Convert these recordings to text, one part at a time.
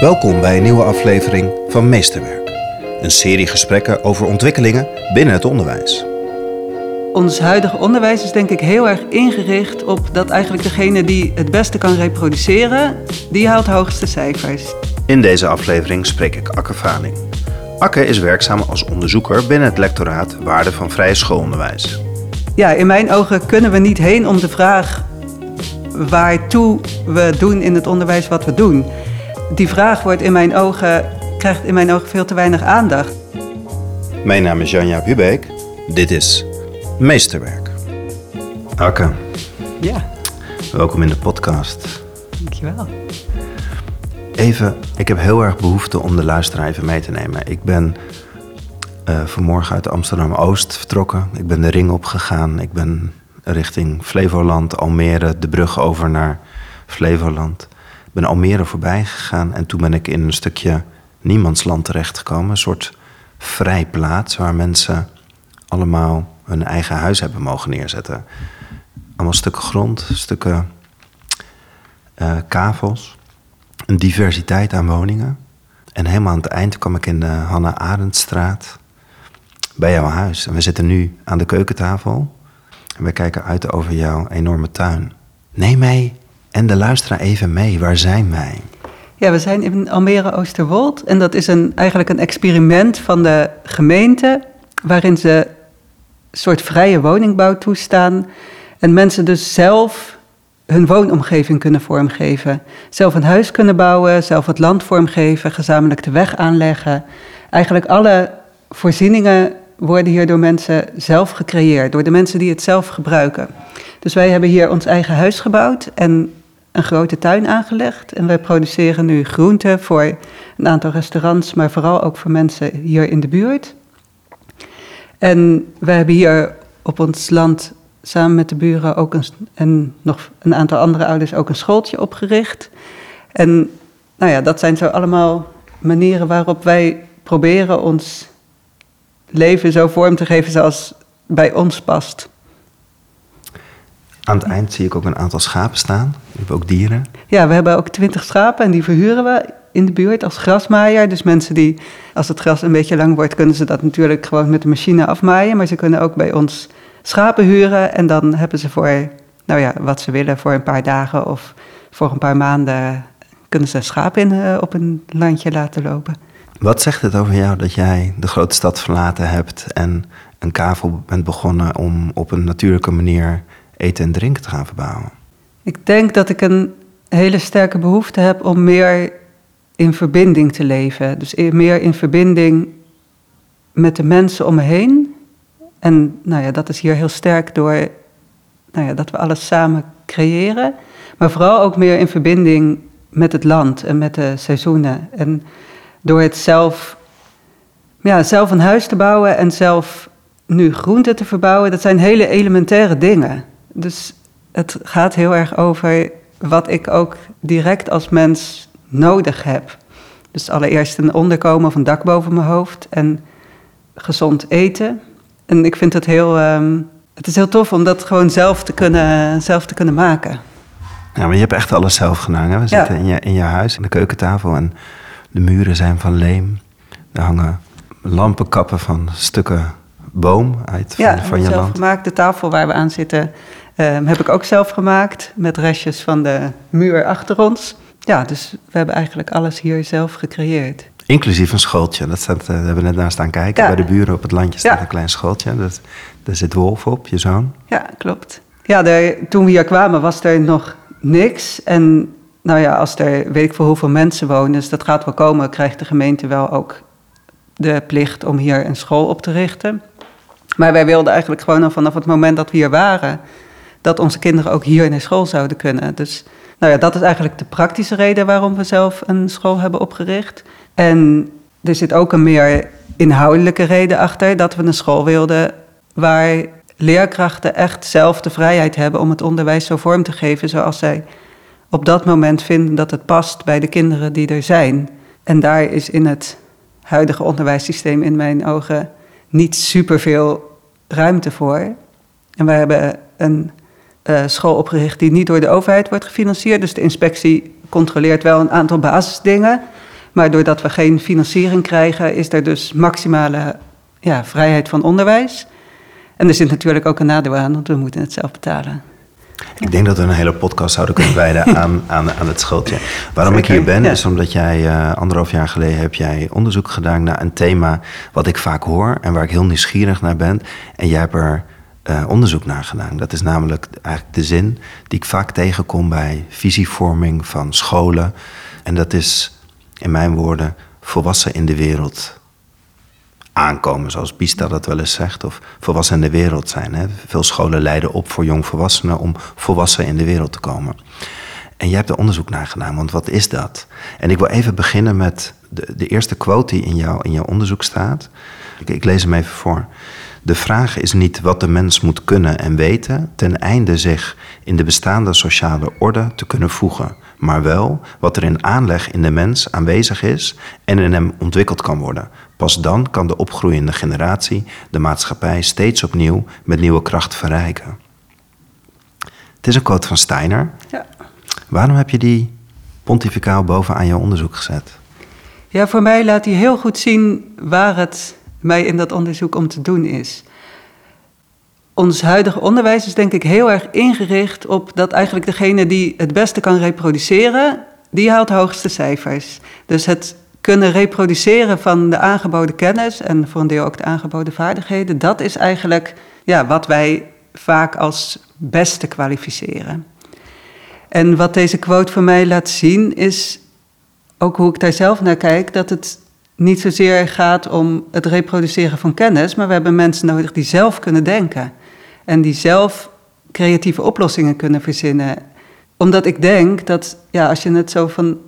Welkom bij een nieuwe aflevering van Meesterwerk. Een serie gesprekken over ontwikkelingen binnen het onderwijs. Ons huidige onderwijs is denk ik heel erg ingericht op dat eigenlijk degene die het beste kan reproduceren, die haalt de hoogste cijfers. In deze aflevering spreek ik Akke Vaning. Akke is werkzaam als onderzoeker binnen het lectoraat Waarde van Vrije Schoolonderwijs. Ja, in mijn ogen kunnen we niet heen om de vraag waartoe we doen in het onderwijs wat we doen. Die vraag wordt in mijn ogen, krijgt in mijn ogen veel te weinig aandacht. Mijn naam is Janja Hubeek. Dit is Meesterwerk. Akke, Ja, welkom in de podcast. dankjewel. Even, ik heb heel erg behoefte om de luisteraar even mee te nemen. Ik ben eh, vanmorgen uit Amsterdam-Oost vertrokken. Ik ben de ring opgegaan. Ik ben richting Flevoland, Almere, de brug over naar Flevoland. Ben Almere voorbij gegaan en toen ben ik in een stukje niemandsland terechtgekomen. Een soort vrijplaats waar mensen allemaal hun eigen huis hebben mogen neerzetten. Allemaal stukken grond, stukken eh, kavels een diversiteit aan woningen. En helemaal aan het eind kwam ik in de Hanna Arendtstraat bij jouw huis. En we zitten nu aan de keukentafel en we kijken uit over jouw enorme tuin. Neem mij en de luisteraar even mee. Waar zijn wij? Ja, we zijn in Almere Oosterwold en dat is een, eigenlijk een experiment van de gemeente waarin ze een soort vrije woningbouw toestaan en mensen dus zelf hun woonomgeving kunnen vormgeven. Zelf een huis kunnen bouwen, zelf het land vormgeven, gezamenlijk de weg aanleggen. Eigenlijk alle voorzieningen worden hier door mensen zelf gecreëerd, door de mensen die het zelf gebruiken. Dus wij hebben hier ons eigen huis gebouwd en een grote tuin aangelegd. En wij produceren nu groenten voor een aantal restaurants, maar vooral ook voor mensen hier in de buurt. En we hebben hier op ons land samen met de buren ook een, en nog een aantal andere ouders ook een schooltje opgericht. En nou ja, dat zijn zo allemaal manieren waarop wij proberen ons leven zo vorm te geven zoals bij ons past. Aan het eind zie ik ook een aantal schapen staan. Je hebt ook dieren. Ja, we hebben ook twintig schapen en die verhuren we in de buurt als grasmaaier. Dus mensen die, als het gras een beetje lang wordt, kunnen ze dat natuurlijk gewoon met de machine afmaaien. Maar ze kunnen ook bij ons schapen huren en dan hebben ze voor, nou ja, wat ze willen, voor een paar dagen of voor een paar maanden kunnen ze schapen in, eh, op een landje laten lopen. Wat zegt het over jou dat jij de grote stad verlaten hebt en een kavel bent begonnen om op een natuurlijke manier eten en drinken te gaan verbouwen? Ik denk dat ik een hele sterke behoefte heb om meer in verbinding te leven. Dus meer in verbinding met de mensen om me heen. En nou ja, dat is hier heel sterk door nou ja, dat we alles samen creëren. Maar vooral ook meer in verbinding met het land en met de seizoenen. En door het zelf, ja, zelf een huis te bouwen en zelf nu groenten te verbouwen, dat zijn hele elementaire dingen. Dus het gaat heel erg over wat ik ook direct als mens nodig heb. Dus allereerst een onderkomen of een dak boven mijn hoofd en gezond eten. En ik vind het heel, ehm, het is heel tof om dat gewoon zelf te kunnen, zelf te kunnen maken. Ja, maar je hebt echt alles zelf gedaan. Hè? We Ja. zitten in je, in je huis, aan de keukentafel en de muren zijn van leem. Er hangen lampenkappen van stukken boom uit van, Ja, van je zelf land. gemaakt. De tafel waar we aan zitten ehm, heb ik ook zelf gemaakt. Met restjes van de muur achter ons. Ja, dus we hebben eigenlijk alles hier zelf gecreëerd. Inclusief een schooltje. Dat staat, eh, daar hebben we net naar staan kijken. Ja. Bij de buren op het landje staat Ja. een klein schooltje. Dat, daar zit Wolf op, je zoon. Ja, klopt. Ja, toen we hier kwamen was er nog niks. En nou ja, als er weet ik veel hoeveel mensen wonen, dus dat gaat wel komen, krijgt de gemeente wel ook de plicht om hier een school op te richten. Maar wij wilden eigenlijk gewoon al vanaf het moment dat we hier waren, dat onze kinderen ook hier naar school zouden kunnen. Dus nou ja, dat is eigenlijk de praktische reden waarom we zelf een school hebben opgericht. En er zit ook een meer inhoudelijke reden achter dat we een school wilden waar leerkrachten echt zelf de vrijheid hebben om het onderwijs zo vorm te geven zoals zij op dat moment vinden dat het past bij de kinderen die er zijn. En daar is in het huidige onderwijssysteem in mijn ogen niet superveel ruimte voor. En wij hebben een school opgericht die niet door de overheid wordt gefinancierd. Dus de inspectie controleert wel een aantal basisdingen. Maar doordat we geen financiering krijgen, is er dus maximale ja, vrijheid van onderwijs. En er zit natuurlijk ook een nadeel aan, want we moeten het zelf betalen. Ik denk dat we een hele podcast zouden kunnen wijden aan, aan, aan het schuldje. Waarom ik hier ben, is omdat jij uh, anderhalf jaar geleden heb jij onderzoek gedaan naar een thema wat ik vaak hoor en waar ik heel nieuwsgierig naar ben. En jij hebt er uh, onderzoek naar gedaan. Dat is namelijk eigenlijk de zin die ik vaak tegenkom bij visievorming van scholen. En dat is, in mijn woorden, volwassen in de wereld aankomen, zoals Bista dat wel eens zegt, of volwassen in de wereld zijn. Hè. Veel scholen leiden op voor jongvolwassenen om volwassen in de wereld te komen. En jij hebt er onderzoek naar gedaan, want wat is dat? En ik wil even beginnen met de, de eerste quote die in, jou, in jouw onderzoek staat. Ik lees hem even voor. De vraag is niet wat de mens moet kunnen en weten, ten einde zich in de bestaande sociale orde te kunnen voegen, maar wel wat er in aanleg in de mens aanwezig is en in hem ontwikkeld kan worden. Pas dan kan de opgroeiende generatie de maatschappij steeds opnieuw met nieuwe kracht verrijken. Het is een quote van Steiner. Ja. Waarom heb je die pontificaal bovenaan je onderzoek gezet? Ja, voor mij laat hij heel goed zien waar het mij in dat onderzoek om te doen is. Ons huidige onderwijs is denk ik heel erg ingericht op dat eigenlijk degene die het beste kan reproduceren, die haalt de hoogste cijfers. Dus het kunnen reproduceren van de aangeboden kennis en voor een deel ook de aangeboden vaardigheden, dat is eigenlijk ja, wat wij vaak als beste kwalificeren. En wat deze quote voor mij laat zien is ook hoe ik daar zelf naar kijk, dat het niet zozeer gaat om het reproduceren van kennis, maar we hebben mensen nodig die zelf kunnen denken en die zelf creatieve oplossingen kunnen verzinnen. Omdat ik denk dat ja, als je het zo van,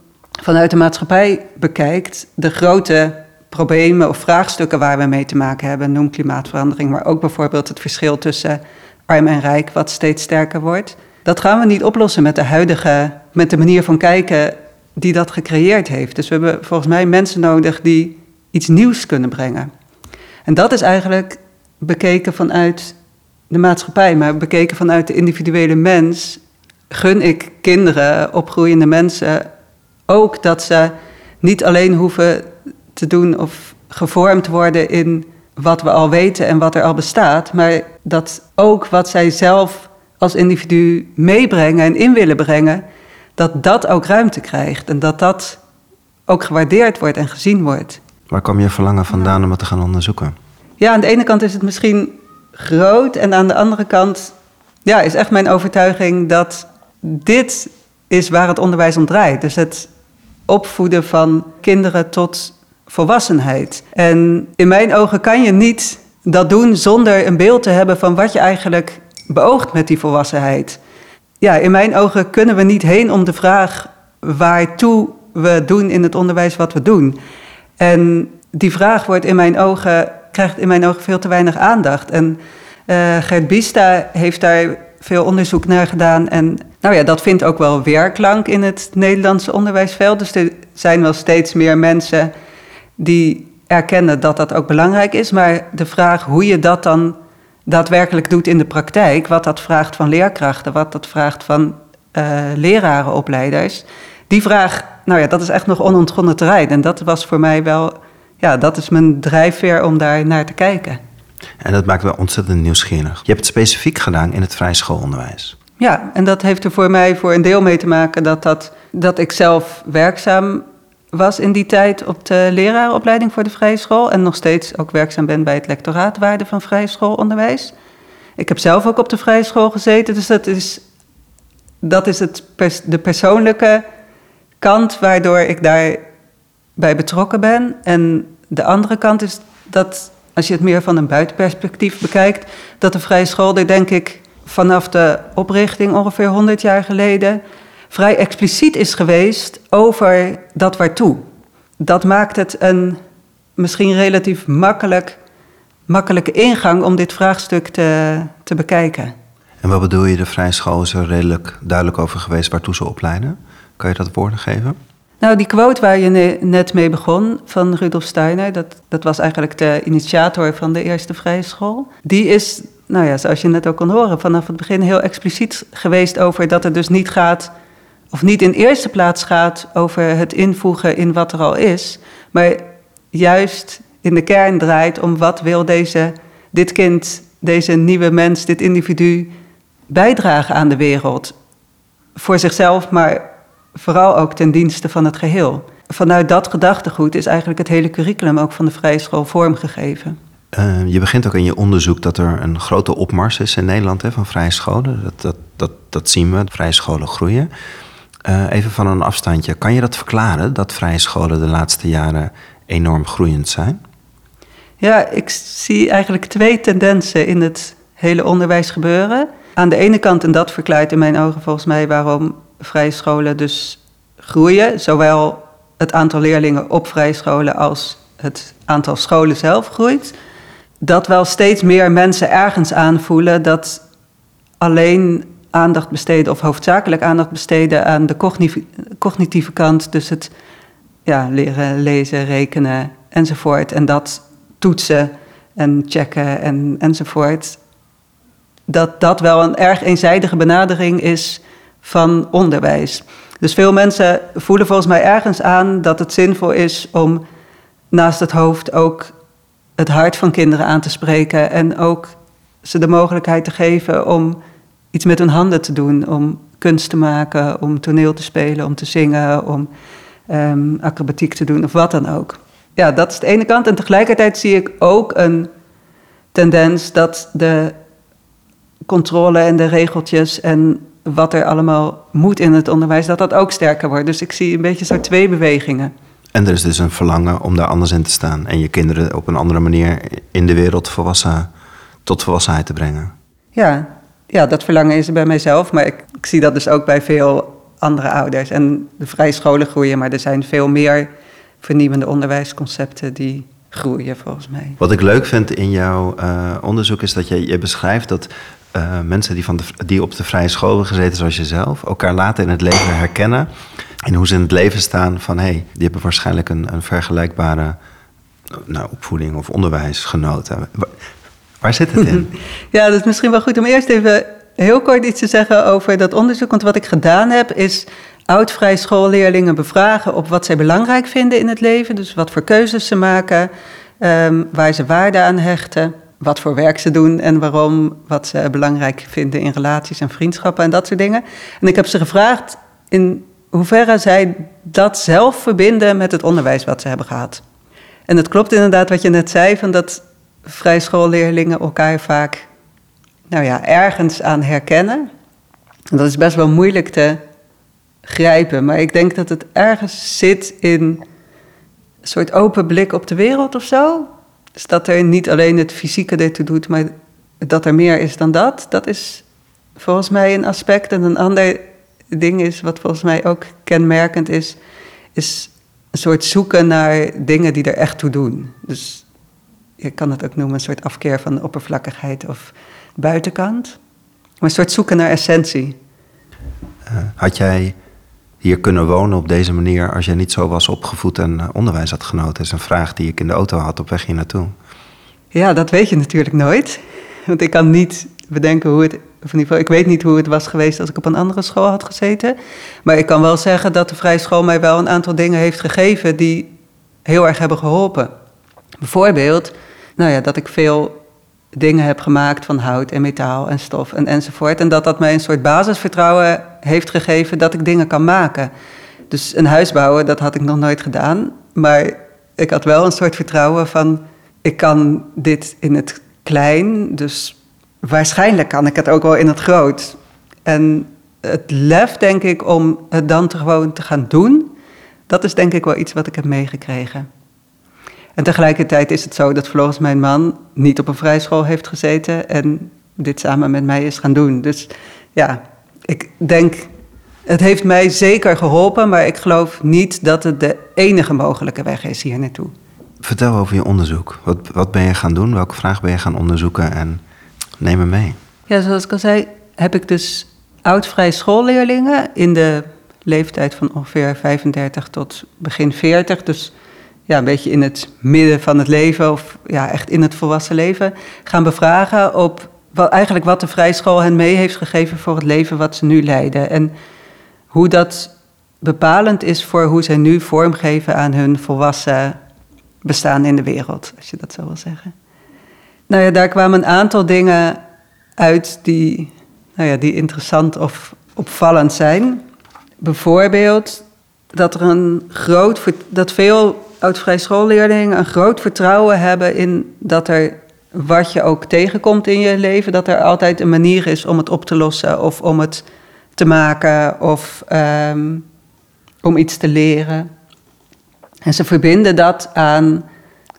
vanuit de maatschappij bekijkt, de grote problemen of vraagstukken waar we mee te maken hebben, noem klimaatverandering, maar ook bijvoorbeeld het verschil tussen arm en rijk, wat steeds sterker wordt. Dat gaan we niet oplossen met de huidige, met de manier van kijken die dat gecreëerd heeft. Dus we hebben volgens mij mensen nodig die iets nieuws kunnen brengen. En dat is eigenlijk bekeken vanuit de maatschappij, maar bekeken vanuit de individuele mens, gun ik kinderen, opgroeiende mensen, ook dat ze niet alleen hoeven te doen of gevormd worden in wat we al weten en wat er al bestaat, maar dat ook wat zij zelf als individu meebrengen en in willen brengen, dat dat ook ruimte krijgt en dat dat ook gewaardeerd wordt en gezien wordt. Waar kwam je verlangen vandaan om het te gaan onderzoeken? Ja, aan de ene kant is het misschien groot en aan de andere kant ja, is echt mijn overtuiging dat dit is waar het onderwijs om draait. Dus het opvoeden van kinderen tot volwassenheid. En in mijn ogen kan je niet dat doen zonder een beeld te hebben van wat je eigenlijk beoogt met die volwassenheid ja, in mijn ogen kunnen we niet heen om de vraag waartoe we doen in het onderwijs wat we doen. En die vraag wordt in mijn ogen, krijgt in mijn ogen veel te weinig aandacht. En uh, Gert Bista heeft daar veel onderzoek naar gedaan. En nou ja, dat vindt ook wel weerklank in het Nederlandse onderwijsveld. Dus er zijn wel steeds meer mensen die erkennen dat dat ook belangrijk is. Maar de vraag hoe je dat dan daadwerkelijk doet in de praktijk, wat dat vraagt van leerkrachten, wat dat vraagt van uh, lerarenopleiders, die vraag, nou ja, dat is echt nog onontgonnen terrein. En dat was voor mij wel, ja, dat is mijn drijfveer om daar naar te kijken. En dat maakt me ontzettend nieuwsgierig. Je hebt het specifiek gedaan in het vrij schoolonderwijs. Ja, en dat heeft er voor mij voor een deel mee te maken dat, dat, dat ik zelf werkzaam was in die tijd op de lerarenopleiding voor de vrije school en nog steeds ook werkzaam ben bij het lectoraat waarde van vrije schoolonderwijs. Ik heb zelf ook op de vrije school gezeten, dus dat is, dat is het de persoonlijke kant waardoor ik daarbij betrokken ben. En de andere kant is dat, als je het meer van een buitenperspectief bekijkt, dat de vrije school er denk ik vanaf de oprichting ongeveer 100 jaar geleden vrij expliciet is geweest over dat waartoe. Dat maakt het een misschien relatief makkelijk, makkelijke ingang om dit vraagstuk te, te bekijken. En wat bedoel je, de vrije school is er redelijk duidelijk over geweest waartoe ze opleiden? Kan je dat woorden geven? Nou, die quote waar je net mee begon van Rudolf Steiner, dat, dat was eigenlijk de initiator van de eerste vrije school. Die is, nou ja, zoals je net ook kon horen, vanaf het begin heel expliciet geweest over dat het dus niet gaat of niet in eerste plaats gaat over het invoegen in wat er al is, maar juist in de kern draait om wat wil deze, dit kind, deze nieuwe mens, dit individu bijdragen aan de wereld. Voor zichzelf, maar vooral ook ten dienste van het geheel. Vanuit dat gedachtegoed is eigenlijk het hele curriculum ook van de vrije school vormgegeven. Uh, je begint ook in je onderzoek dat er een grote opmars is in Nederland hè, van vrije scholen. Dat, dat, dat, dat zien we, vrije scholen groeien. Uh, even van een afstandje, kan je dat verklaren, dat vrije scholen de laatste jaren enorm groeiend zijn? Ja, ik zie eigenlijk twee tendensen in het hele onderwijs gebeuren. Aan de ene kant, en dat verklaart in mijn ogen volgens mij waarom vrije scholen dus groeien, zowel het aantal leerlingen op vrije scholen als het aantal scholen zelf groeit, dat wel steeds meer mensen ergens aanvoelen dat alleen aandacht besteden of hoofdzakelijk aandacht besteden aan de cognitieve kant, dus het ja, leren lezen, rekenen enzovoort, en dat toetsen en checken en, enzovoort, dat dat wel een erg eenzijdige benadering is van onderwijs. Dus veel mensen voelen volgens mij ergens aan dat het zinvol is om naast het hoofd ook het hart van kinderen aan te spreken en ook ze de mogelijkheid te geven om iets met hun handen te doen, om kunst te maken, om toneel te spelen, om te zingen, om um, acrobatiek te doen of wat dan ook. Ja, dat is de ene kant. En tegelijkertijd zie ik ook een tendens dat de controle en de regeltjes en wat er allemaal moet in het onderwijs, dat dat ook sterker wordt. Dus ik zie een beetje zo twee bewegingen. En er is dus een verlangen om daar anders in te staan en je kinderen op een andere manier in de wereld volwassen, tot volwassenheid te brengen. Ja, ja, dat verlangen is er bij mijzelf, maar ik, ik zie dat dus ook bij veel andere ouders. En de vrije scholen groeien, maar er zijn veel meer vernieuwende onderwijsconcepten die groeien volgens mij. Wat ik leuk vind in jouw uh, onderzoek is dat je, je beschrijft dat uh, mensen die, van die op de vrije school hebben gezeten, zoals jezelf, elkaar later in het leven herkennen. En hoe ze in het leven staan van hé, hey, die hebben waarschijnlijk een, een vergelijkbare nou, opvoeding of onderwijs genoten. Waar, zit het in? ja, dat is misschien wel goed om eerst even heel kort iets te zeggen over dat onderzoek. Want wat ik gedaan heb, is oud-vrij schoolleerlingen bevragen op wat zij belangrijk vinden in het leven. Dus wat voor keuzes ze maken, um, waar ze waarde aan hechten wat voor werk ze doen en waarom, wat ze belangrijk vinden in relaties en vriendschappen en dat soort dingen. En ik heb ze gevraagd in hoeverre zij dat zelf verbinden met het onderwijs wat ze hebben gehad. En het klopt inderdaad wat je net zei, van dat vrijschoolleerlingen elkaar vaak nou ja, ergens aan herkennen. En dat is best wel moeilijk te grijpen, maar ik denk dat het ergens zit in een soort open blik op de wereld of zo. Dus dat er niet alleen het fysieke ertoe doet, maar dat er meer is dan dat, dat is volgens mij een aspect. En een ander ding is, wat volgens mij ook kenmerkend is, is een soort zoeken naar dingen die er echt toe doen. Dus je kan het ook noemen een soort afkeer van oppervlakkigheid of buitenkant. Maar een soort zoeken naar essentie. Uh, had jij hier kunnen wonen op deze manier als je niet zo was opgevoed en eh, onderwijs had genoten? Dat is een vraag die ik in de auto had op weg hier naartoe. Ja, dat weet je natuurlijk nooit. Want ik kan niet bedenken hoe het. Of in ieder geval, ik weet niet hoe het was geweest als ik op een andere school had gezeten. Maar ik kan wel zeggen dat de vrije school mij wel een aantal dingen heeft gegeven die heel erg hebben geholpen. Bijvoorbeeld, nou ja, dat ik veel dingen heb gemaakt van hout en metaal en stof en enzovoort. En dat dat mij een soort basisvertrouwen heeft gegeven dat ik dingen kan maken. Dus een huis bouwen, dat had ik nog nooit gedaan. Maar ik had wel een soort vertrouwen van, ik kan dit in het klein, dus waarschijnlijk kan ik het ook wel in het groot. En het lef, denk ik, om het dan gewoon te gaan doen, dat is denk ik wel iets wat ik heb meegekregen. En tegelijkertijd is het zo dat volgens mijn man niet op een vrijschool heeft gezeten en dit samen met mij is gaan doen. Dus ja, ik denk, het heeft mij zeker geholpen, maar ik geloof niet dat het de enige mogelijke weg is hier naartoe. Vertel over je onderzoek. Wat, wat ben je gaan doen? Welke vraag ben je gaan onderzoeken? En neem me mee. Ja, zoals ik al zei, heb ik dus oud-vrij schoolleerlingen in de leeftijd van ongeveer 35 tot begin 40. Dus ja, een beetje in het midden van het leven of ja, echt in het volwassen leven gaan bevragen op wat, eigenlijk wat de vrijschool hen mee heeft gegeven voor het leven wat ze nu leiden. En hoe dat bepalend is voor hoe zij nu vormgeven aan hun volwassen bestaan in de wereld, als je dat zo wil zeggen. Nou ja, daar kwamen een aantal dingen uit die, nou ja, die interessant of opvallend zijn. Bijvoorbeeld dat er een groot, dat veel oud-vrij schoolleerlingen een groot vertrouwen hebben in dat er wat je ook tegenkomt in je leven, dat er altijd een manier is om het op te lossen of om het te maken of ehm, om iets te leren. En ze verbinden dat aan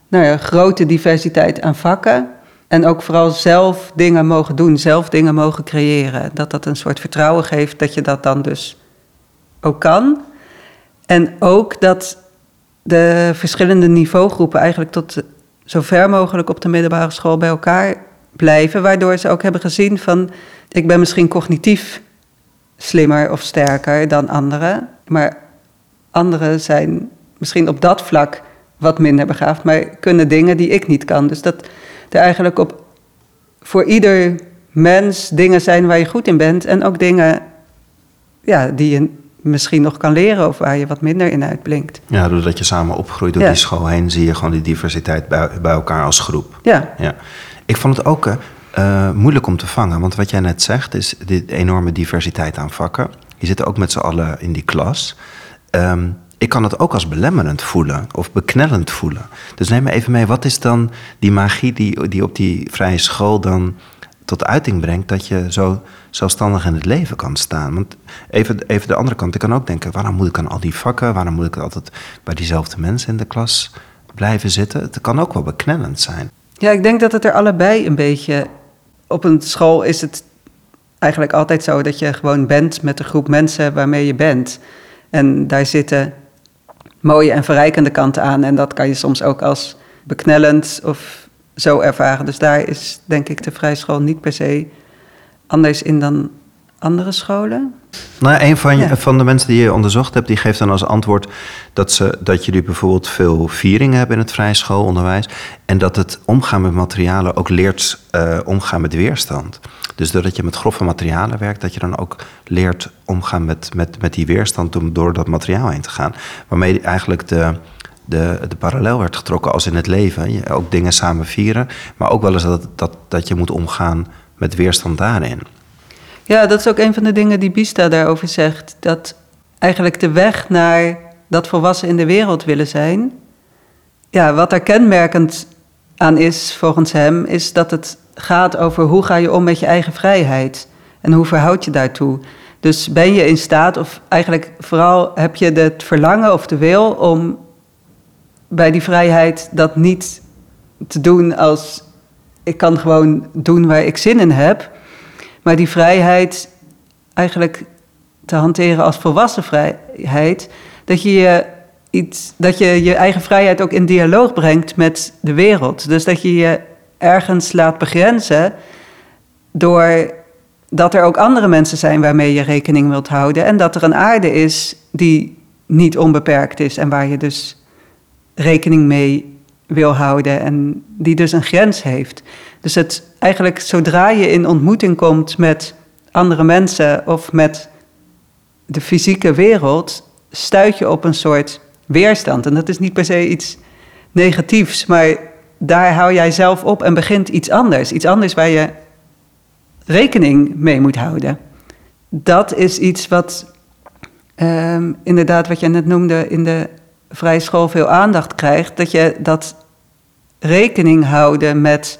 nou ja, grote diversiteit aan vakken. En ook vooral zelf dingen mogen doen, zelf dingen mogen creëren. Dat dat een soort vertrouwen geeft dat je dat dan dus ook kan. En ook dat de verschillende niveaugroepen eigenlijk tot zo ver mogelijk op de middelbare school bij elkaar blijven. Waardoor ze ook hebben gezien van, ik ben misschien cognitief slimmer of sterker dan anderen. Maar anderen zijn misschien op dat vlak wat minder begaafd, maar kunnen dingen die ik niet kan. Dus dat er eigenlijk op voor ieder mens dingen zijn waar je goed in bent en ook dingen ja, die je misschien nog kan leren of waar je wat minder in uitblinkt. Ja, doordat je samen opgroeit door die school heen, zie je gewoon die diversiteit bij, bij elkaar als groep. Ja. ja. Ik vond het ook uh, moeilijk om te vangen, want wat jij net zegt is die enorme diversiteit aan vakken. Je zit ook met z'n allen in die klas. Um, ik kan het ook als belemmerend voelen of beknellend voelen. Dus neem me even mee, wat is dan die magie die, die op die vrije school dan tot uiting brengt dat je zo zelfstandig in het leven kan staan? Want even, even de andere kant, ik kan ook denken, waarom moet ik aan al die vakken, waarom moet ik altijd bij diezelfde mensen in de klas blijven zitten? Het kan ook wel beknellend zijn. Ja, ik denk dat het er allebei een beetje. Op een school is het eigenlijk altijd zo dat je gewoon bent met de groep mensen waarmee je bent. En daar zitten mooie en verrijkende kanten aan. En dat kan je soms ook als beknellend of zo ervaren. Dus daar is denk ik de vrijschool niet per se anders in dan andere scholen. Nou, een van, je, van de mensen die je onderzocht hebt, die geeft dan als antwoord dat, ze, dat jullie bijvoorbeeld veel vieringen hebben in het vrije schoolonderwijs. En dat het omgaan met materialen ook leert uh, omgaan met weerstand. Dus doordat je met grove materialen werkt, dat je dan ook leert omgaan met, met, met die weerstand door dat materiaal heen te gaan. Waarmee eigenlijk de, de, de parallel werd getrokken als in het leven. Je ook dingen samen vieren, maar ook wel eens dat, dat, dat je moet omgaan met weerstand daarin. Ja, dat is ook een van de dingen die Bista daarover zegt. Dat eigenlijk de weg naar dat volwassen in de wereld willen zijn. Ja, wat er kenmerkend aan is volgens hem, is dat het gaat over hoe ga je om met je eigen vrijheid en hoe verhoud je daartoe. Dus ben je in staat, of eigenlijk vooral heb je het verlangen of de wil om bij die vrijheid dat niet te doen als ik kan gewoon doen waar ik zin in heb, maar die vrijheid eigenlijk te hanteren als volwassen vrijheid, dat je je, iets, dat je je eigen vrijheid ook in dialoog brengt met de wereld. Dus dat je je ergens laat begrenzen door dat er ook andere mensen zijn waarmee je rekening wilt houden. En dat er een aarde is die niet onbeperkt is en waar je dus rekening mee wil houden en die dus een grens heeft. Dus het eigenlijk zodra je in ontmoeting komt met andere mensen of met de fysieke wereld, stuit je op een soort weerstand. En dat is niet per se iets negatiefs, maar daar hou jij zelf op en begint iets anders. Iets anders waar je rekening mee moet houden. Dat is iets wat um, inderdaad, wat je net noemde, in de vrije school veel aandacht krijgt. Dat je dat rekening houden met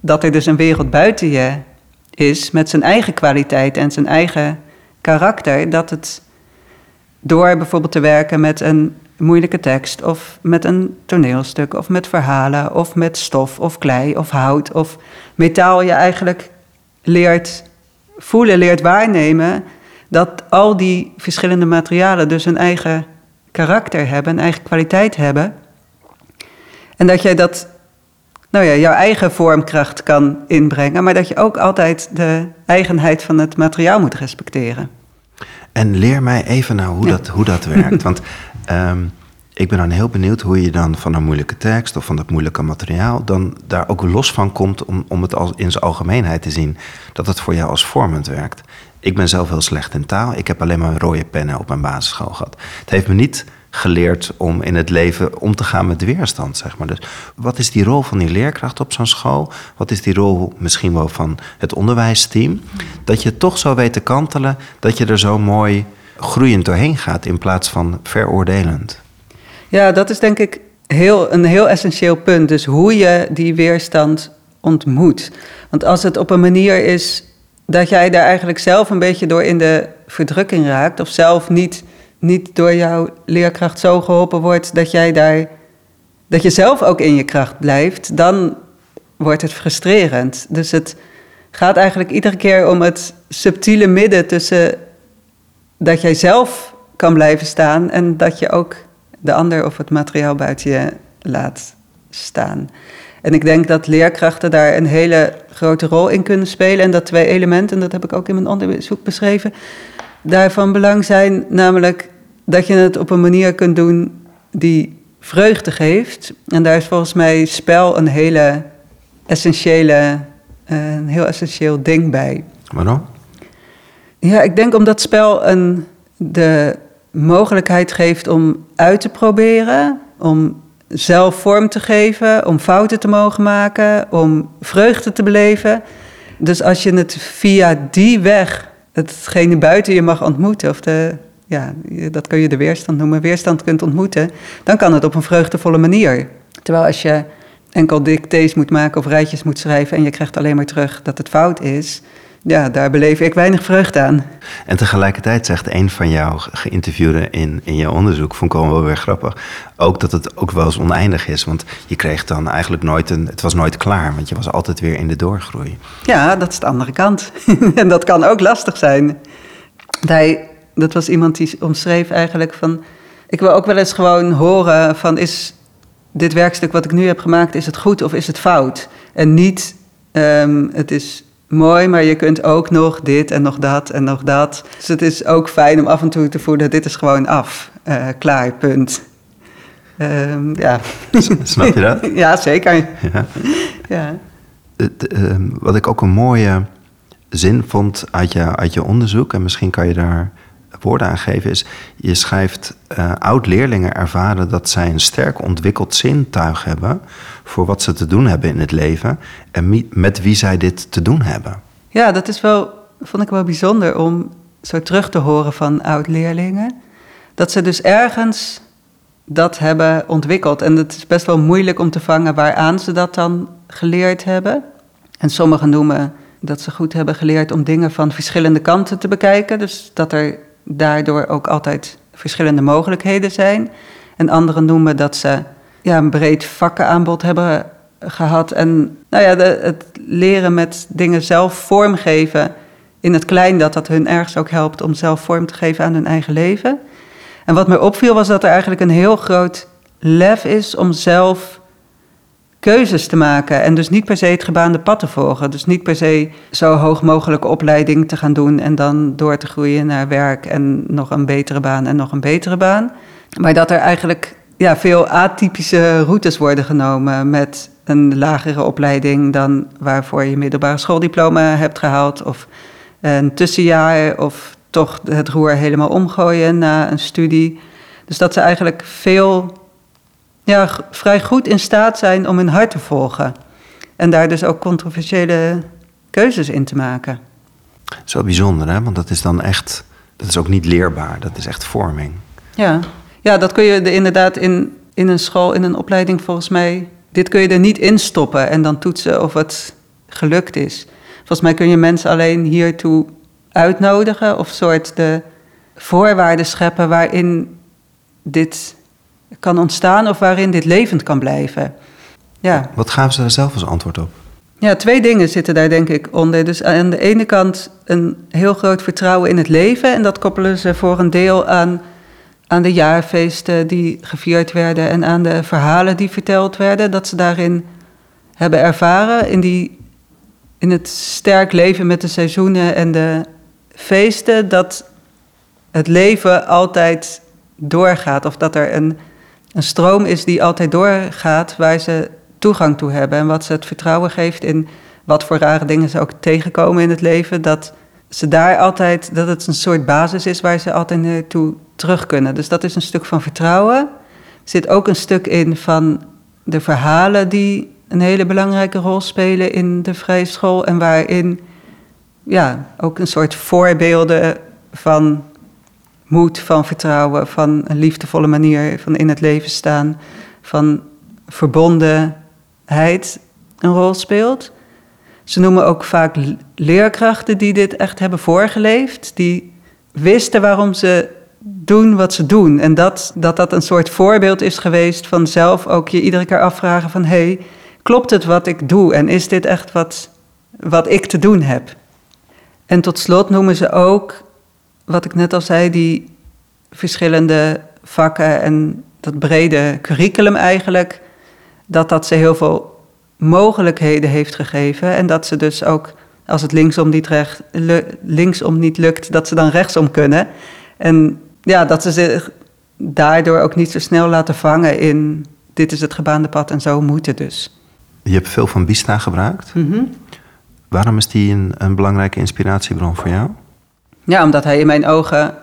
dat er dus een wereld buiten je is, met zijn eigen kwaliteit en zijn eigen karakter. Dat het door bijvoorbeeld te werken met een moeilijke tekst, of met een toneelstuk, of met verhalen, of met stof, of klei, of hout, of metaal, je eigenlijk leert voelen, leert waarnemen dat al die verschillende materialen dus een eigen karakter hebben, een eigen kwaliteit hebben. En dat jij dat, nou ja, jouw eigen vormkracht kan inbrengen, maar dat je ook altijd de eigenheid van het materiaal moet respecteren. En leer mij even nou hoe, dat, hoe dat werkt. Want ehm, ik ben dan heel benieuwd hoe je dan van een moeilijke tekst of van dat moeilijke materiaal dan daar ook los van komt om, om het als in zijn algemeenheid te zien dat het voor jou als vormend werkt. Ik ben zelf heel slecht in taal. Ik heb alleen maar rode pennen op mijn basisschool gehad. Het heeft me niet geleerd om in het leven om te gaan met weerstand, zeg maar. Dus wat is die rol van die leerkracht op zo'n school? Wat is die rol misschien wel van het onderwijsteam? Dat je toch zo weet te kantelen, dat je er zo mooi groeiend doorheen gaat in plaats van veroordelend. Ja, dat is denk ik heel, een heel essentieel punt. Dus hoe je die weerstand ontmoet. Want als het op een manier is dat jij daar eigenlijk zelf een beetje door in de verdrukking raakt, of zelf niet, niet door jouw leerkracht zo geholpen wordt dat jij daar, dat je zelf ook in je kracht blijft, dan wordt het frustrerend. Dus het gaat eigenlijk iedere keer om het subtiele midden tussen dat jij zelf kan blijven staan en dat je ook de ander of het materiaal buiten je laat staan. En ik denk dat leerkrachten daar een hele grote rol in kunnen spelen. En dat twee elementen, dat heb ik ook in mijn onderzoek beschreven, daarvan belang zijn. Namelijk dat je het op een manier kunt doen die vreugde geeft. En daar is volgens mij spel een hele essentiële, eh, een heel essentieel ding bij. Waarom? Ja, ik denk omdat spel een, de mogelijkheid geeft om uit te proberen, om zelf vorm te geven, om fouten te mogen maken, om vreugde te beleven. Dus als je het via die weg, hetgene buiten je mag ontmoeten, of de, ja, dat kun je de weerstand noemen, weerstand kunt ontmoeten, dan kan het op een vreugdevolle manier. Terwijl als je enkel dictées moet maken of rijtjes moet schrijven en je krijgt alleen maar terug dat het fout is, ja, daar beleef ik weinig vreugde aan. En tegelijkertijd zegt een van jouw geïnterviewden in, in jouw onderzoek, vond ik wel weer grappig, ook dat het ook wel eens oneindig is. Want je kreeg dan eigenlijk nooit een, het was nooit klaar, want je was altijd weer in de doorgroei. Ja, dat is de andere kant. en dat kan ook lastig zijn. Hij, dat was iemand die omschreef eigenlijk van, ik wil ook wel eens gewoon horen van, is dit werkstuk wat ik nu heb gemaakt, is het goed of is het fout? En niet, um, het is mooi, maar je kunt ook nog dit en nog dat en nog dat. Dus het is ook fijn om af en toe te voelen, dit is gewoon af, uh, klaar, punt. Um, ja. Snap je dat? ja, zeker. Ja. ja. Het, uh, wat ik ook een mooie zin vond uit je, uit je onderzoek, en misschien kan je daar woorden aan geven, is: je schrijft: uh, oud-leerlingen ervaren dat zij een sterk ontwikkeld zintuig hebben voor wat ze te doen hebben in het leven en met wie zij dit te doen hebben. Ja, dat is wel, vond ik wel bijzonder om zo terug te horen van oud-leerlingen. Dat ze dus ergens dat hebben ontwikkeld. En het is best wel moeilijk om te vangen waaraan ze dat dan geleerd hebben. En sommigen noemen dat ze goed hebben geleerd om dingen van verschillende kanten te bekijken. Dus dat er daardoor ook altijd verschillende mogelijkheden zijn. En anderen noemen dat ze ja, een breed vakkenaanbod hebben gehad. En nou ja, de, het leren met dingen zelf vormgeven in het klein, dat dat hun ergens ook helpt om zelf vorm te geven aan hun eigen leven. En wat mij opviel was dat er eigenlijk een heel groot lef is om zelf keuzes te maken. En dus niet per se het gebaande pad te volgen. Dus niet per se zo hoog mogelijke opleiding te gaan doen en dan door te groeien naar werk en nog een betere baan en nog een betere baan. Maar dat er eigenlijk ja, veel atypische routes worden genomen met een lagere opleiding dan waarvoor je middelbare schooldiploma hebt gehaald. Of een tussenjaar of toch het roer helemaal omgooien na een studie. Dus dat ze eigenlijk veel, ja, vrij goed in staat zijn om hun hart te volgen. En daar dus ook controversiële keuzes in te maken. Zo bijzonder, hè? Want dat is dan echt, dat is ook niet leerbaar, dat is echt vorming. Ja, ja dat kun je er inderdaad in, in een school, in een opleiding volgens mij, dit kun je er niet in stoppen en dan toetsen of het gelukt is. Volgens mij kun je mensen alleen hiertoe uitnodigen of soort de voorwaarden scheppen waarin dit kan ontstaan of waarin dit levend kan blijven. Ja. Wat gaven ze daar zelf als antwoord op? Ja, twee dingen zitten daar denk ik onder. Dus aan de ene kant een heel groot vertrouwen in het leven. En dat koppelen ze voor een deel aan, aan de jaarfeesten die gevierd werden en aan de verhalen die verteld werden. Dat ze daarin hebben ervaren in, die, in het sterk leven met de seizoenen en de feesten dat het leven altijd doorgaat. Of dat er een, een stroom is die altijd doorgaat waar ze toegang toe hebben. En wat ze het vertrouwen geeft in wat voor rare dingen ze ook tegenkomen in het leven. Dat ze daar altijd, dat het een soort basis is waar ze altijd naartoe terug kunnen. Dus dat is een stuk van vertrouwen. Er zit ook een stuk in van de verhalen die een hele belangrijke rol spelen in de vrije school. En waarin ja, ook een soort voorbeelden van moed, van vertrouwen, van een liefdevolle manier van in het leven staan, van verbondenheid een rol speelt. Ze noemen ook vaak leerkrachten die dit echt hebben voorgeleefd, die wisten waarom ze doen wat ze doen. En dat, dat dat een soort voorbeeld is geweest van zelf ook je iedere keer afvragen van... hé, hey, klopt het wat ik doe en is dit echt wat, wat ik te doen heb? En tot slot noemen ze ook, wat ik net al zei, die verschillende vakken en dat brede curriculum eigenlijk... dat dat ze heel veel mogelijkheden heeft gegeven. En dat ze dus ook, als het linksom niet, recht, linksom niet lukt, dat ze dan rechtsom kunnen. En ja, dat ze zich daardoor ook niet zo snel laten vangen in dit is het gebaande pad en zo moet het dus. Je hebt veel van Bista gebruikt. Mhm. Waarom is die een, een belangrijke inspiratiebron voor jou? Ja, omdat hij in mijn ogen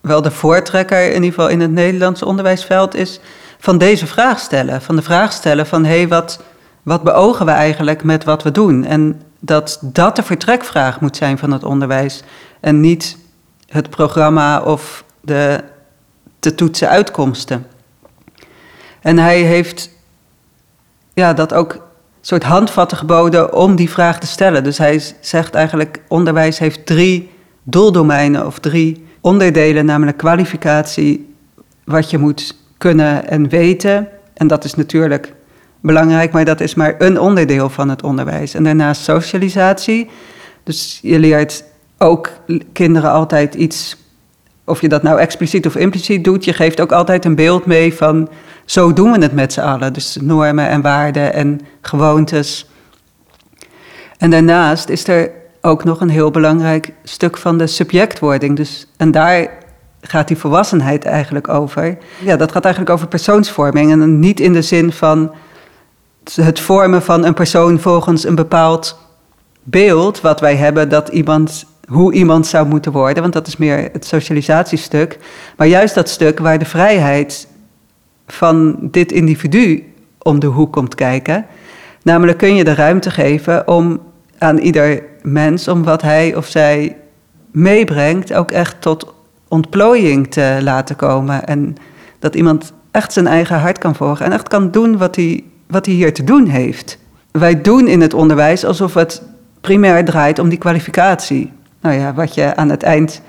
wel de voortrekker, in ieder geval in het Nederlandse onderwijsveld, is van deze vraag stellen. Van de vraag stellen van hé, hey, wat, wat beogen we eigenlijk met wat we doen? En dat dat de vertrekvraag moet zijn van het onderwijs. En niet het programma of de te toetsen uitkomsten. En hij heeft ja, dat ook soort handvatten geboden om die vraag te stellen. Dus hij zegt eigenlijk, onderwijs heeft drie doeldomeinen of drie onderdelen, namelijk kwalificatie, wat je moet kunnen en weten. En dat is natuurlijk belangrijk, maar dat is maar een onderdeel van het onderwijs. En daarnaast socialisatie. Dus je leert ook kinderen altijd iets, of je dat nou expliciet of impliciet doet, je geeft ook altijd een beeld mee van zo doen we het met z'n allen. Dus normen en waarden en gewoontes. En daarnaast is er ook nog een heel belangrijk stuk van de subjectwording. Dus, en daar gaat die volwassenheid eigenlijk over. Ja, dat gaat eigenlijk over persoonsvorming. En niet in de zin van het vormen van een persoon volgens een bepaald beeld wat wij hebben dat iemand, hoe iemand zou moeten worden, want dat is meer het socialisatiestuk. Maar juist dat stuk waar de vrijheid van dit individu om de hoek komt kijken. Namelijk kun je de ruimte geven om aan ieder mens, om wat hij of zij meebrengt, ook echt tot ontplooiing te laten komen. En dat iemand echt zijn eigen hart kan volgen en echt kan doen wat hij wat hij hier te doen heeft. Wij doen in het onderwijs alsof het primair draait om die kwalificatie. Nou ja, wat je aan het eind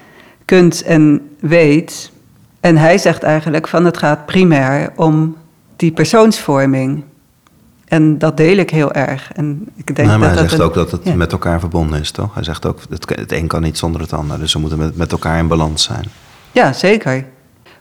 kunt en weet. En hij zegt eigenlijk van het gaat primair om die persoonsvorming. En dat deel ik heel erg. En ik denk nou, maar dat hij zegt ook dat het met elkaar verbonden is, toch? Hij zegt ook, het, het een kan niet zonder het ander. Dus ze moeten met, met elkaar in balans zijn. Ja, zeker.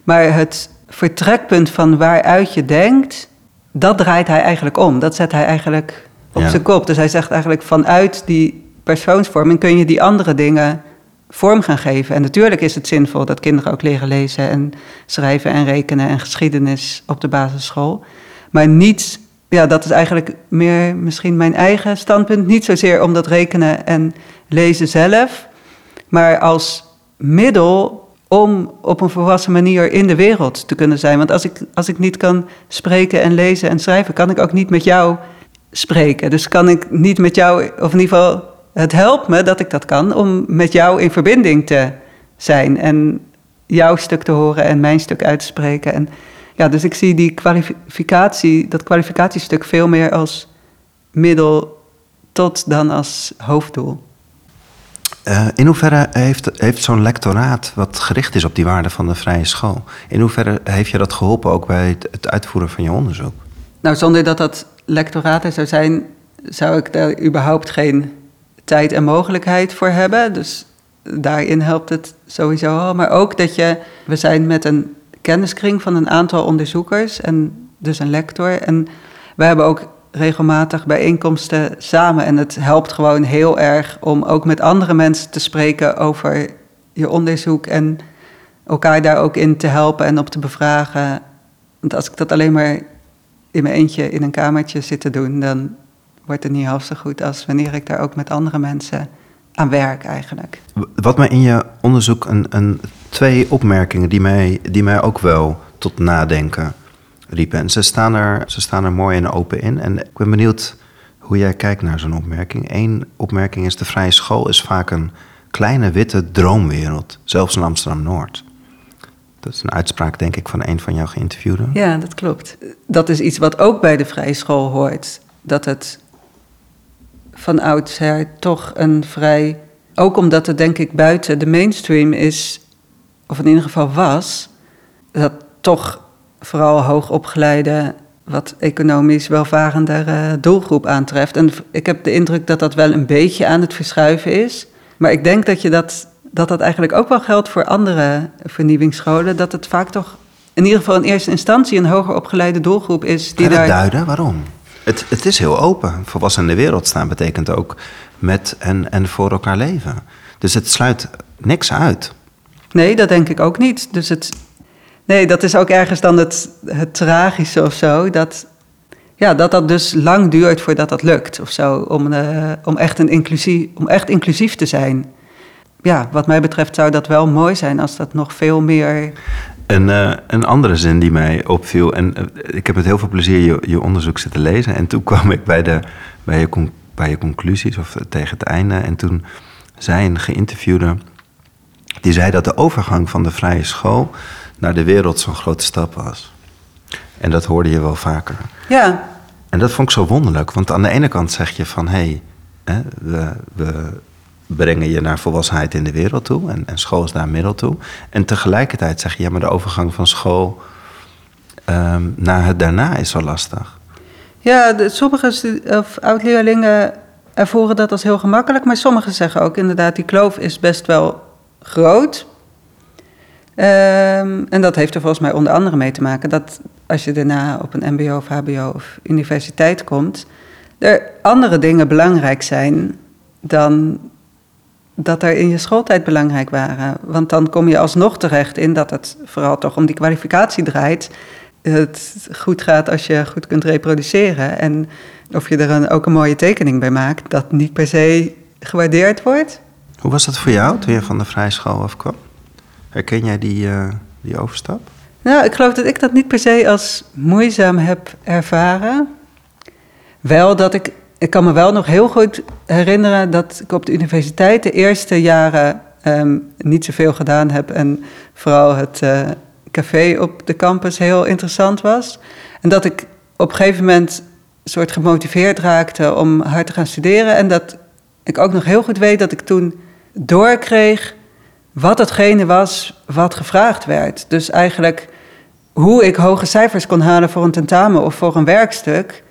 Maar het vertrekpunt van waaruit je denkt, dat draait hij eigenlijk om. Dat zet hij eigenlijk op zijn kop. Dus hij zegt eigenlijk vanuit die persoonsvorming kun je die andere dingen vorm gaan geven. En natuurlijk is het zinvol dat kinderen ook leren lezen en schrijven en rekenen en geschiedenis op de basisschool. Maar niet, ja, dat is eigenlijk meer misschien mijn eigen standpunt. Niet zozeer om dat rekenen en lezen zelf, maar als middel om op een volwassen manier in de wereld te kunnen zijn. Want als ik, als ik niet kan spreken en lezen en schrijven, kan ik ook niet met jou spreken. Dus kan ik niet met jou, of in ieder geval, het helpt me dat ik dat kan, om met jou in verbinding te zijn en jouw stuk te horen en mijn stuk uit te spreken. En ja, dus ik zie die kwalificatie, dat kwalificatiestuk veel meer als middel tot dan als hoofddoel. Uh, in hoeverre heeft, heeft zo'n lectoraat, wat gericht is op die waarde van de vrije school, in hoeverre heeft je dat geholpen ook bij het, het uitvoeren van je onderzoek? Nou, zonder dat dat lectoraat er zou zijn, zou ik daar überhaupt geen tijd en mogelijkheid voor hebben. Dus daarin helpt het sowieso al. Maar ook dat je, we zijn met een kenniskring van een aantal onderzoekers en dus een lector. En we hebben ook regelmatig bijeenkomsten samen. En het helpt gewoon heel erg om ook met andere mensen te spreken over je onderzoek en elkaar daar ook in te helpen en op te bevragen. Want als ik dat alleen maar in mijn eentje in een kamertje zit te doen, dan wordt het niet half zo goed als wanneer ik daar ook met andere mensen aan werk eigenlijk. Wat mij in je onderzoek een, een, twee opmerkingen die mij, die mij ook wel tot nadenken riepen. En ze staan, er, ze staan er mooi en open in. En ik ben benieuwd hoe jij kijkt naar zo'n opmerking. Eén opmerking is: de vrije school is vaak een kleine witte droomwereld, zelfs in Amsterdam Noord. Dat is een uitspraak, denk ik, van een van jouw geïnterviewden. Ja, dat klopt. Dat is iets wat ook bij de vrije school hoort. Dat het van oudsher toch een vrij. Ook omdat het, denk ik, buiten de mainstream is, of in ieder geval was, dat toch vooral hoogopgeleide, wat economisch welvarendere doelgroep aantreft. En ik heb de indruk dat dat wel een beetje aan het verschuiven is. Maar ik denk dat je dat, dat, dat eigenlijk ook wel geldt voor andere vernieuwingsscholen. Dat het vaak toch in ieder geval in eerste instantie een hoger opgeleide doelgroep is. Die kan daar... duiden? Waarom? Het, het is heel open. Volwassen in de wereld staan betekent ook met en, en voor elkaar leven. Dus het sluit niks uit. Nee, dat denk ik ook niet. Dus het, nee, dat is ook ergens dan het, het tragische of zo. Dat, ja, dat dat dus lang duurt voordat dat lukt of zo. Om, uh, om, echt, een inclusief, om echt inclusief te zijn. Ja, wat mij betreft zou dat wel mooi zijn als dat nog veel meer. Een, uh, een andere zin die mij opviel, en uh, ik heb met heel veel plezier je, je onderzoek zitten lezen. En toen kwam ik bij, de, bij, je, bij je conclusies, of tegen het einde. En toen zei een geïnterviewde, die zei dat de overgang van de vrije school naar de wereld zo'n grote stap was. En dat hoorde je wel vaker. Ja. En dat vond ik zo wonderlijk, want aan de ene kant zeg je van hé, hey, we, we brengen je naar volwassenheid in de wereld toe en, en, school is daar een middel toe. En tegelijkertijd zeg je ja, maar de overgang van school um, naar het daarna is zo lastig. Ja, de, sommige oud-leerlingen ervoeren dat als heel gemakkelijk, maar sommigen zeggen ook inderdaad, die kloof is best wel groot. Um, en dat heeft er volgens mij onder andere mee te maken dat als je daarna op een MBO of HBO of universiteit komt, er andere dingen belangrijk zijn dan dat er in je schooltijd belangrijk waren. Want dan kom je alsnog terecht in dat het vooral toch om die kwalificatie draait. Het goed gaat als je goed kunt reproduceren. En of je er een, ook een mooie tekening bij maakt, dat niet per se gewaardeerd wordt. Hoe was dat voor jou toen je van de vrije school afkwam? Herken jij die, uh, die overstap? Nou, ik geloof dat ik dat niet per se als moeizaam heb ervaren. Wel dat ik, ik kan me wel nog heel goed herinneren dat ik op de universiteit de eerste jaren um, niet zoveel gedaan heb. En vooral het uh, café op de campus heel interessant was. En dat ik op een gegeven moment een soort gemotiveerd raakte om hard te gaan studeren. En dat ik ook nog heel goed weet dat ik toen doorkreeg wat hetgene was wat gevraagd werd. Dus eigenlijk hoe ik hoge cijfers kon halen voor een tentamen of voor een werkstuk,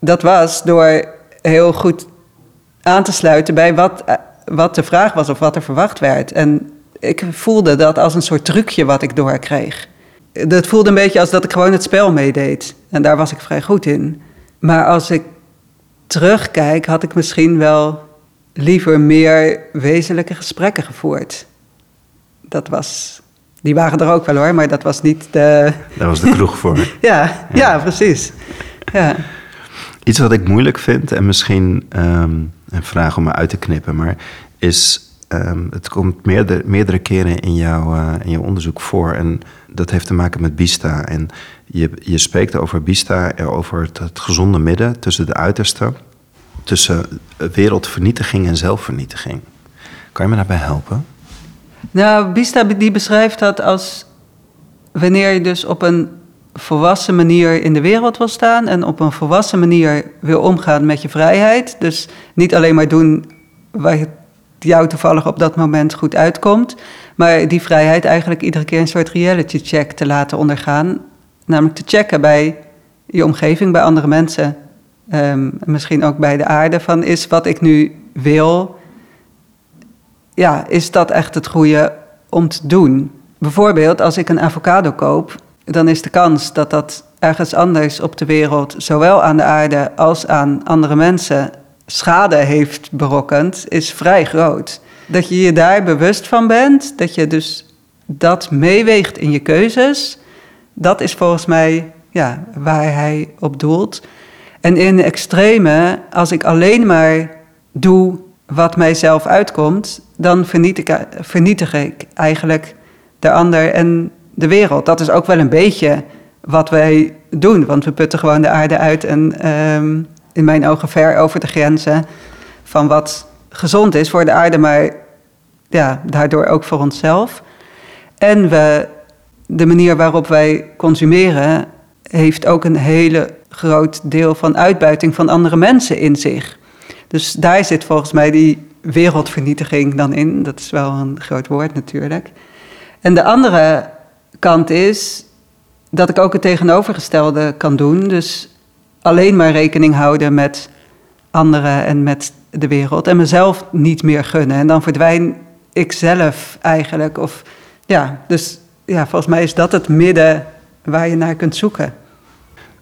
dat was door heel goed aan te sluiten bij wat, wat de vraag was of wat er verwacht werd. En ik voelde dat als een soort trucje wat ik doorkreeg. Dat voelde een beetje als dat ik gewoon het spel meedeed. En daar was ik vrij goed in. Maar als ik terugkijk, had ik misschien wel liever meer wezenlijke gesprekken gevoerd. Dat was die waren er ook wel hoor, maar dat was niet de... Daar was de kroeg voor. ja, ja, ja, precies. Ja. Iets wat ik moeilijk vind, en misschien um, een vraag om me uit te knippen, maar is... Um, het komt meerdere, meerdere keren in, jouw uh, in jouw onderzoek voor. En dat heeft te maken met Bista. En je, je spreekt over Bista, over het, het gezonde midden tussen de uitersten. Tussen wereldvernietiging en zelfvernietiging. Kan je me daarbij helpen? Nou, Bista die beschrijft dat als wanneer je dus op een volwassen manier in de wereld wil staan en op een volwassen manier wil omgaan met je vrijheid. Dus niet alleen maar doen waar jou toevallig op dat moment goed uitkomt, maar die vrijheid eigenlijk iedere keer een soort reality check te laten ondergaan. Namelijk te checken bij je omgeving, bij andere mensen, um, misschien ook bij de aarde, van is wat ik nu wil, ja, is dat echt het goede om te doen? Bijvoorbeeld, als ik een avocado koop, dan is de kans dat dat ergens anders op de wereld, zowel aan de aarde als aan andere mensen, schade heeft berokkend, is vrij groot. Dat je je daar bewust van bent, dat je dus dat meeweegt in je keuzes, dat is volgens mij ja, waar hij op doelt. En in extreme, als ik alleen maar doe wat mijzelf uitkomt, dan vernietig, vernietig ik eigenlijk de ander en de wereld. Dat is ook wel een beetje wat wij doen, want we putten gewoon de aarde uit en ehm, in mijn ogen ver over de grenzen van wat gezond is voor de aarde, maar ja, daardoor ook voor onszelf. En we, de manier waarop wij consumeren heeft ook een hele groot deel van uitbuiting van andere mensen in zich. Dus daar zit volgens mij die wereldvernietiging dan in. Dat is wel een groot woord natuurlijk. En de andere kant is dat ik ook het tegenovergestelde kan doen. Dus alleen maar rekening houden met anderen en met de wereld. En mezelf niet meer gunnen. En dan verdwijn ik zelf eigenlijk. Of, ja, dus ja, volgens mij is dat het midden waar je naar kunt zoeken.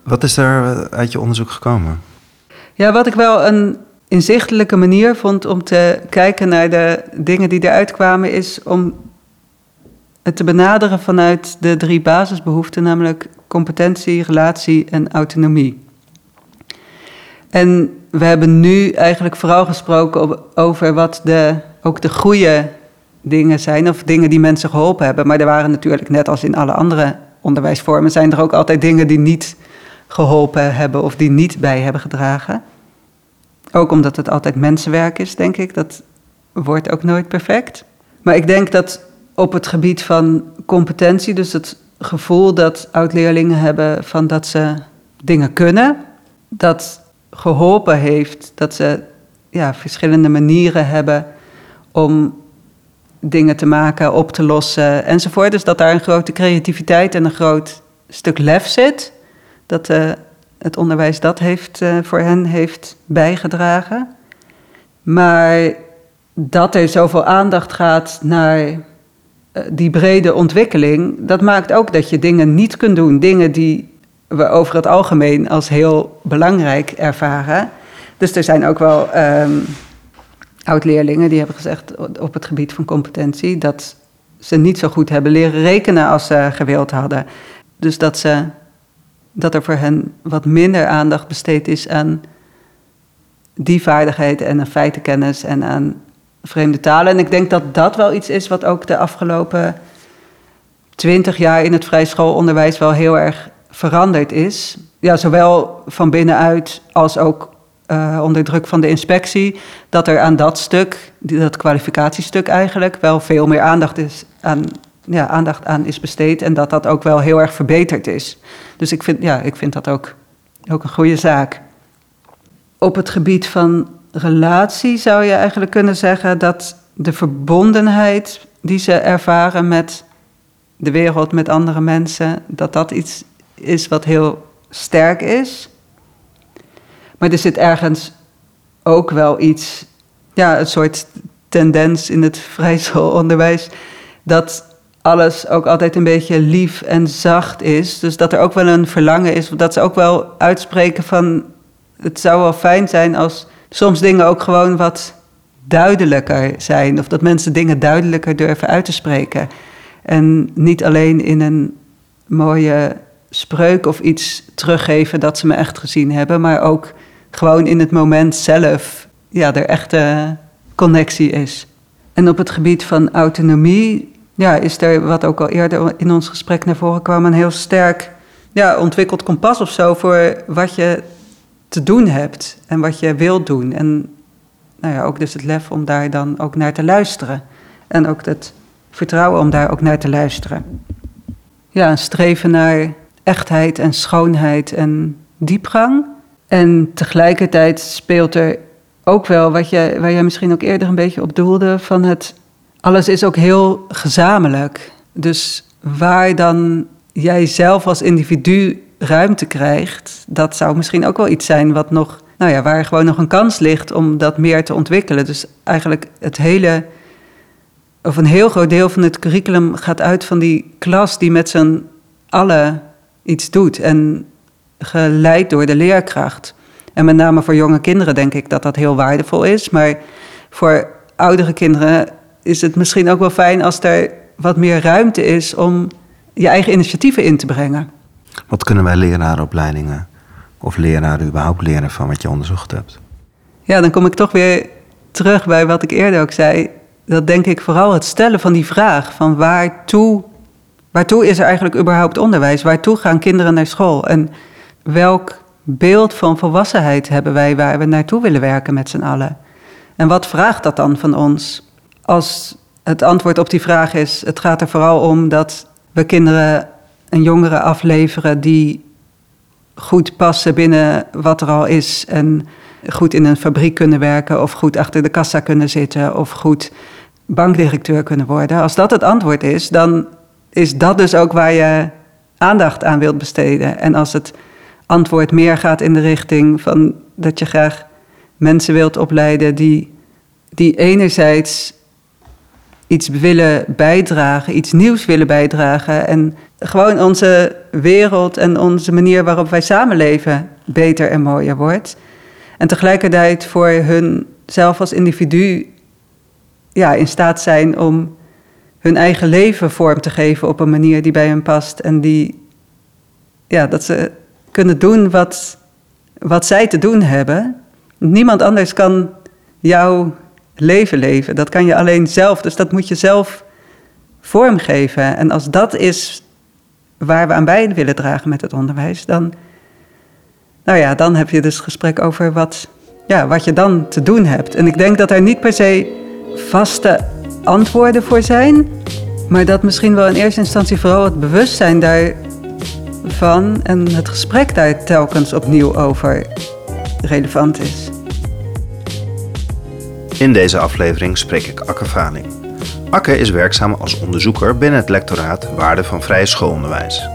Wat is er uit je onderzoek gekomen? Ja, wat ik wel een inzichtelijke manier vond om te kijken naar de dingen die eruit kwamen, is om het te benaderen vanuit de drie basisbehoeften, namelijk competentie, relatie en autonomie. En we hebben nu eigenlijk vooral gesproken over wat de, ook de goede dingen zijn, of dingen die mensen geholpen hebben. Maar er waren natuurlijk, net als in alle andere onderwijsvormen, zijn er ook altijd dingen die niet geholpen hebben of die niet bij hebben gedragen. Ook omdat het altijd mensenwerk is, denk ik. Dat wordt ook nooit perfect. Maar ik denk dat op het gebied van competentie, dus het gevoel dat oud-leerlingen hebben van dat ze dingen kunnen, dat geholpen heeft dat ze ja, verschillende manieren hebben om dingen te maken, op te lossen enzovoort. Dus dat daar een grote creativiteit en een groot stuk lef zit. Dat uh, het onderwijs dat heeft, uh, voor hen heeft bijgedragen. Maar dat er zoveel aandacht gaat naar uh, die brede ontwikkeling, dat maakt ook dat je dingen niet kunt doen. Dingen die we over het algemeen als heel belangrijk ervaren. Dus er zijn ook wel um, oud-leerlingen die hebben gezegd op het gebied van competentie dat ze niet zo goed hebben leren rekenen als ze gewild hadden. Dus dat, ze, dat er voor hen wat minder aandacht besteed is aan die vaardigheden en aan feitenkennis en aan vreemde talen. En ik denk dat dat wel iets is wat ook de afgelopen twintig jaar in het vrij schoolonderwijs wel heel erg veranderd is. Ja, zowel van binnenuit als ook uh, onder druk van de inspectie. Dat er aan dat stuk, dat kwalificatiestuk eigenlijk, wel veel meer aandacht, is aan, ja, aandacht aan is besteed. En dat dat ook wel heel erg verbeterd is. Dus ik vind, ja, ik vind dat ook, ook een goede zaak. Op het gebied van relatie zou je eigenlijk kunnen zeggen dat de verbondenheid die ze ervaren met de wereld, met andere mensen, dat dat iets is wat heel sterk is. Maar er zit ergens ook wel iets, ja, een soort tendens in het vrijschoolonderwijs, dat alles ook altijd een beetje lief en zacht is. Dus dat er ook wel een verlangen is, dat ze ook wel uitspreken van, het zou wel fijn zijn als soms dingen ook gewoon wat duidelijker zijn. Of dat mensen dingen duidelijker durven uit te spreken. En niet alleen in een mooie spreuk of iets teruggeven dat ze me echt gezien hebben, maar ook gewoon in het moment zelf ja, er echte connectie is. En op het gebied van autonomie ja, is er, wat ook al eerder in ons gesprek naar voren kwam, een heel sterk ja, ontwikkeld kompas of zo voor wat je te doen hebt en wat je wilt doen. En nou ja, ook dus het lef om daar dan ook naar te luisteren. En ook het vertrouwen om daar ook naar te luisteren. Ja, een streven naar echtheid en schoonheid en diepgang. En tegelijkertijd speelt er ook wel, wat je, waar jij misschien ook eerder een beetje op doelde, van het, alles is ook heel gezamenlijk. Dus waar dan jij zelf als individu ruimte krijgt, dat zou misschien ook wel iets zijn wat nog, nou ja, waar gewoon nog een kans ligt om dat meer te ontwikkelen. Dus eigenlijk het hele, of een heel groot deel van het curriculum gaat uit van die klas die met z'n allen iets doet en geleid door de leerkracht. En met name voor jonge kinderen denk ik dat dat heel waardevol is. Maar voor oudere kinderen is het misschien ook wel fijn als er wat meer ruimte is om je eigen initiatieven in te brengen. Wat kunnen wij lerarenopleidingen of leraren überhaupt leren van wat je onderzocht hebt? Ja, dan kom ik toch weer terug bij wat ik eerder ook zei. Dat denk ik vooral het stellen van die vraag: van waartoe, waartoe is er eigenlijk überhaupt onderwijs? Waartoe gaan kinderen naar school? En welk beeld van volwassenheid hebben wij waar we naartoe willen werken met z'n allen? En wat vraagt dat dan van ons? Als het antwoord op die vraag is: het gaat er vooral om dat we kinderen en jongeren afleveren die goed passen binnen wat er al is en goed in een fabriek kunnen werken of goed achter de kassa kunnen zitten of goed bankdirecteur kunnen worden. Als dat het antwoord is, dan is dat dus ook waar je aandacht aan wilt besteden. En als het antwoord meer gaat in de richting van dat je graag mensen wilt opleiden die, die enerzijds iets willen bijdragen, iets nieuws willen bijdragen en gewoon onze wereld en onze manier waarop wij samenleven beter en mooier wordt. En tegelijkertijd voor hun zelf als individu ja, in staat zijn om hun eigen leven vorm te geven op een manier die bij hen past. En die, ja, dat ze kunnen doen wat, wat zij te doen hebben. Niemand anders kan jouw leven leven. Dat kan je alleen zelf. Dus dat moet je zelf vormgeven. En als dat is waar we aan bij willen dragen met het onderwijs, dan, nou ja, dan heb je dus gesprek over wat, ja, wat je dan te doen hebt. En ik denk dat er niet per se vaste antwoorden voor zijn, maar dat misschien wel in eerste instantie vooral het bewustzijn daarvan en het gesprek daar telkens opnieuw over relevant is. In deze aflevering spreek ik Akke Vaning. Akke is werkzaam als onderzoeker binnen het lectoraat Waarde van Vrije Schoolonderwijs.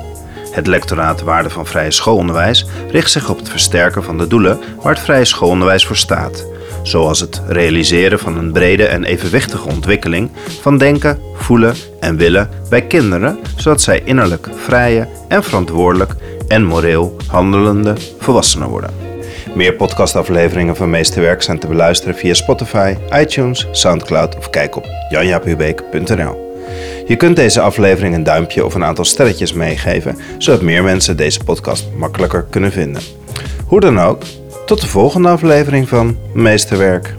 Het lectoraat Waarde van Vrije Schoolonderwijs richt zich op het versterken van de doelen waar het vrije schoolonderwijs voor staat, zoals het realiseren van een brede en evenwichtige ontwikkeling van denken, voelen en willen bij kinderen, zodat zij innerlijk vrije en verantwoordelijk en moreel handelende volwassenen worden. Meer podcastafleveringen van Meesterwerk zijn te beluisteren via Spotify, iTunes, Soundcloud of kijk op janjaaphubeek.nl. Je kunt deze aflevering een duimpje of een aantal sterretjes meegeven, zodat meer mensen deze podcast makkelijker kunnen vinden. Hoe dan ook, tot de volgende aflevering van Meesterwerk.